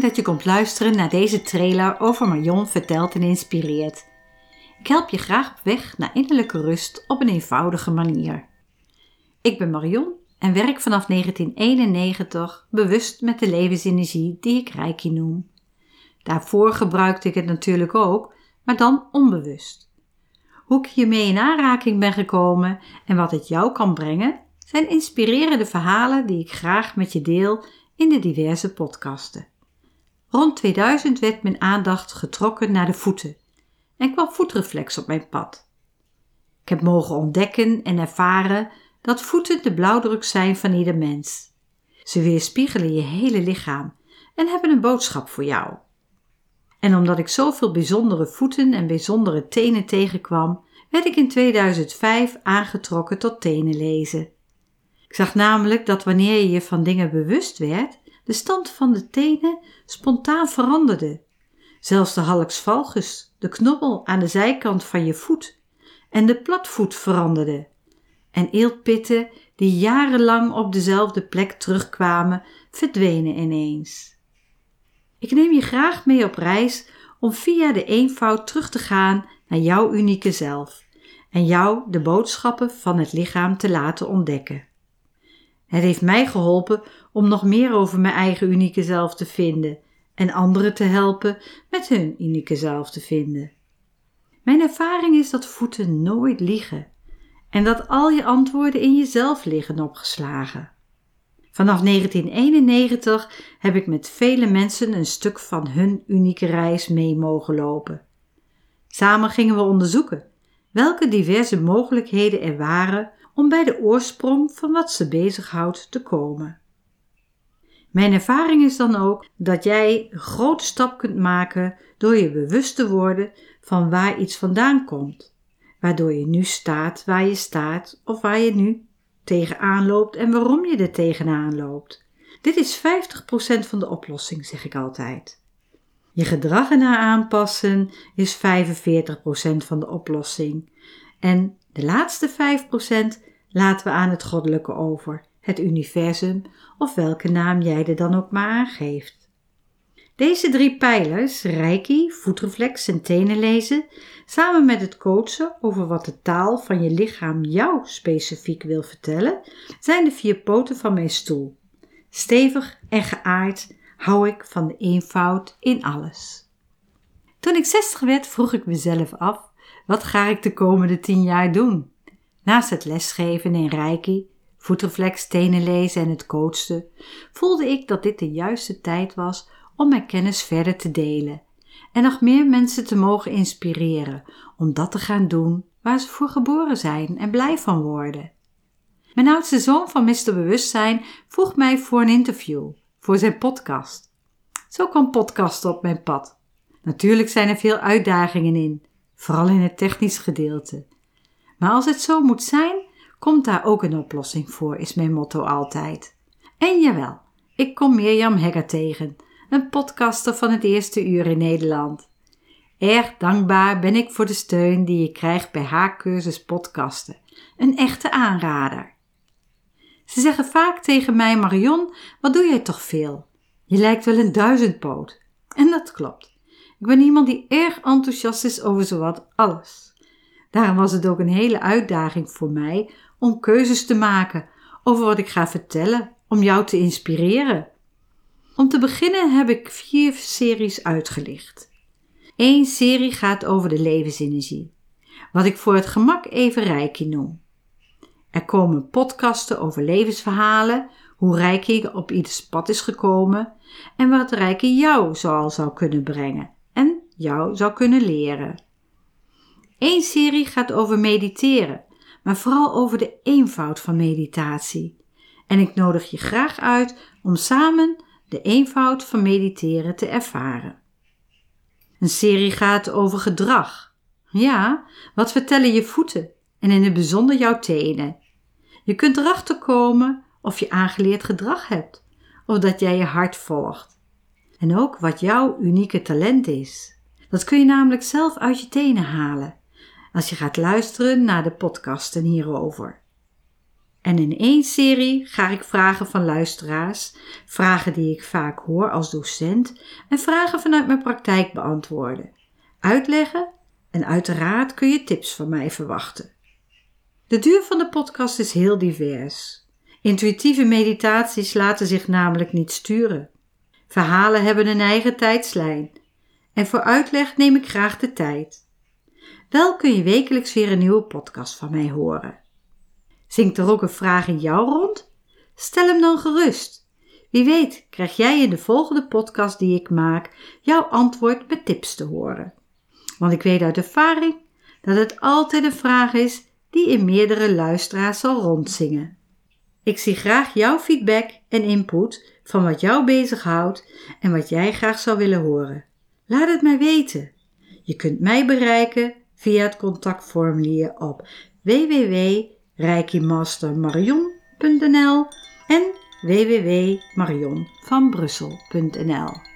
Dat je komt luisteren naar deze trailer over Marion vertelt en inspireert. Ik help je graag op weg naar innerlijke rust op een eenvoudige manier. Ik ben Marion en werk vanaf 1991 bewust met de levensenergie die ik Reiki noem. Daarvoor gebruikte ik het natuurlijk ook, maar dan onbewust. Hoe ik hiermee in aanraking ben gekomen en wat het jou kan brengen, zijn inspirerende verhalen die ik graag met je deel in de diverse podcasten. Rond 2000 werd mijn aandacht getrokken naar de voeten en kwam voetreflex op mijn pad. Ik heb mogen ontdekken en ervaren dat voeten de blauwdruk zijn van ieder mens. Ze weerspiegelen je hele lichaam en hebben een boodschap voor jou. En omdat ik zoveel bijzondere voeten en bijzondere tenen tegenkwam, werd ik in 2005 aangetrokken tot tenen lezen. Ik zag namelijk dat wanneer je je van dingen bewust werd, de stand van de tenen spontaan veranderde. Zelfs de hallux de knobbel aan de zijkant van je voet, en de platvoet veranderde. En eeltpitten die jarenlang op dezelfde plek terugkwamen, verdwenen ineens. Ik neem je graag mee op reis om via de eenvoud terug te gaan naar jouw unieke zelf en jou de boodschappen van het lichaam te laten ontdekken. Het heeft mij geholpen om nog meer over mijn eigen unieke zelf te vinden en anderen te helpen met hun unieke zelf te vinden. Mijn ervaring is dat voeten nooit liegen en dat al je antwoorden in jezelf liggen opgeslagen. Vanaf 1991 heb ik met vele mensen een stuk van hun unieke reis mee mogen lopen. Samen gingen we onderzoeken welke diverse mogelijkheden er waren om bij de oorsprong van wat ze bezighoudt te komen. Mijn ervaring is dan ook dat jij een grote stap kunt maken door je bewust te worden van waar iets vandaan komt, waardoor je nu staat waar je staat of waar je nu tegenaan loopt en waarom je er tegenaan loopt. Dit is 50% van de oplossing, zeg ik altijd. Je gedrag ernaar aanpassen is 45% van de oplossing. En de laatste 5% laten we aan het goddelijke over, het universum of welke naam jij er dan ook maar aangeeft. Deze drie pijlers, reiki, voetreflex en tenen lezen, samen met het coachen over wat de taal van je lichaam jou specifiek wil vertellen, zijn de vier poten van mijn stoel. Stevig en geaard hou ik van de eenvoud in alles. Toen ik 60 werd, vroeg ik mezelf af: wat ga ik de komende 10 jaar doen? Naast het lesgeven in Reiki, voetreflex, tenen lezen en het coachen, voelde ik dat dit de juiste tijd was om mijn kennis verder te delen en nog meer mensen te mogen inspireren om dat te gaan doen waar ze voor geboren zijn en blij van worden. Mijn oudste zoon van Mr. Bewustzijn vroeg mij voor een interview voor zijn podcast. Zo kwam podcast op mijn pad. Natuurlijk zijn er veel uitdagingen in, vooral in het technisch gedeelte. Maar als het zo moet zijn, komt daar ook een oplossing voor, is mijn motto altijd. En jawel, ik kom Mirjam Hegger tegen, een podcaster van het eerste uur in Nederland. Erg dankbaar ben ik voor de steun die je krijgt bij haar cursus podcasten. Een echte aanrader. Ze zeggen vaak tegen mij, Marion, wat doe jij toch veel? Je lijkt wel een duizendpoot. En dat klopt. Ik ben iemand die erg enthousiast is over zowat alles. Daarom was het ook een hele uitdaging voor mij om keuzes te maken over wat ik ga vertellen om jou te inspireren. Om te beginnen heb ik vier series uitgelicht. Eén serie gaat over de levensenergie, wat ik voor het gemak even Reiki noem. Er komen podcasten over levensverhalen, hoe Reiki op ieders pad is gekomen en wat Reiki jou zoal zou kunnen brengen en jou zou kunnen leren. Eén serie gaat over mediteren, maar vooral over de eenvoud van meditatie. En ik nodig je graag uit om samen de eenvoud van mediteren te ervaren. Een serie gaat over gedrag. Ja, wat vertellen je voeten en in het bijzonder jouw tenen? Je kunt erachter komen of je aangeleerd gedrag hebt of dat jij je hart volgt. En ook wat jouw unieke talent is. Dat kun je namelijk zelf uit je tenen halen als je gaat luisteren naar de podcasten hierover. En in één serie ga ik vragen van luisteraars, vragen die ik vaak hoor als docent en vragen vanuit mijn praktijk beantwoorden, uitleggen en uiteraard kun je tips van mij verwachten. De duur van de podcast is heel divers. Intuïtieve meditaties laten zich namelijk niet sturen. Verhalen hebben een eigen tijdslijn. En voor uitleg neem ik graag de tijd. Wel kun je wekelijks weer een nieuwe podcast van mij horen. Zingt er ook een vraag in jou rond? Stel hem dan gerust. Wie weet krijg jij in de volgende podcast die ik maak jouw antwoord met tips te horen. Want ik weet uit ervaring dat het altijd een vraag is die in meerdere luisteraars zal rondzingen. Ik zie graag jouw feedback en input van wat jou bezighoudt en wat jij graag zou willen horen. Laat het mij weten. Je kunt mij bereiken via het contactformulier op www.reikimastermarion.nl en www.marionvanbrussel.nl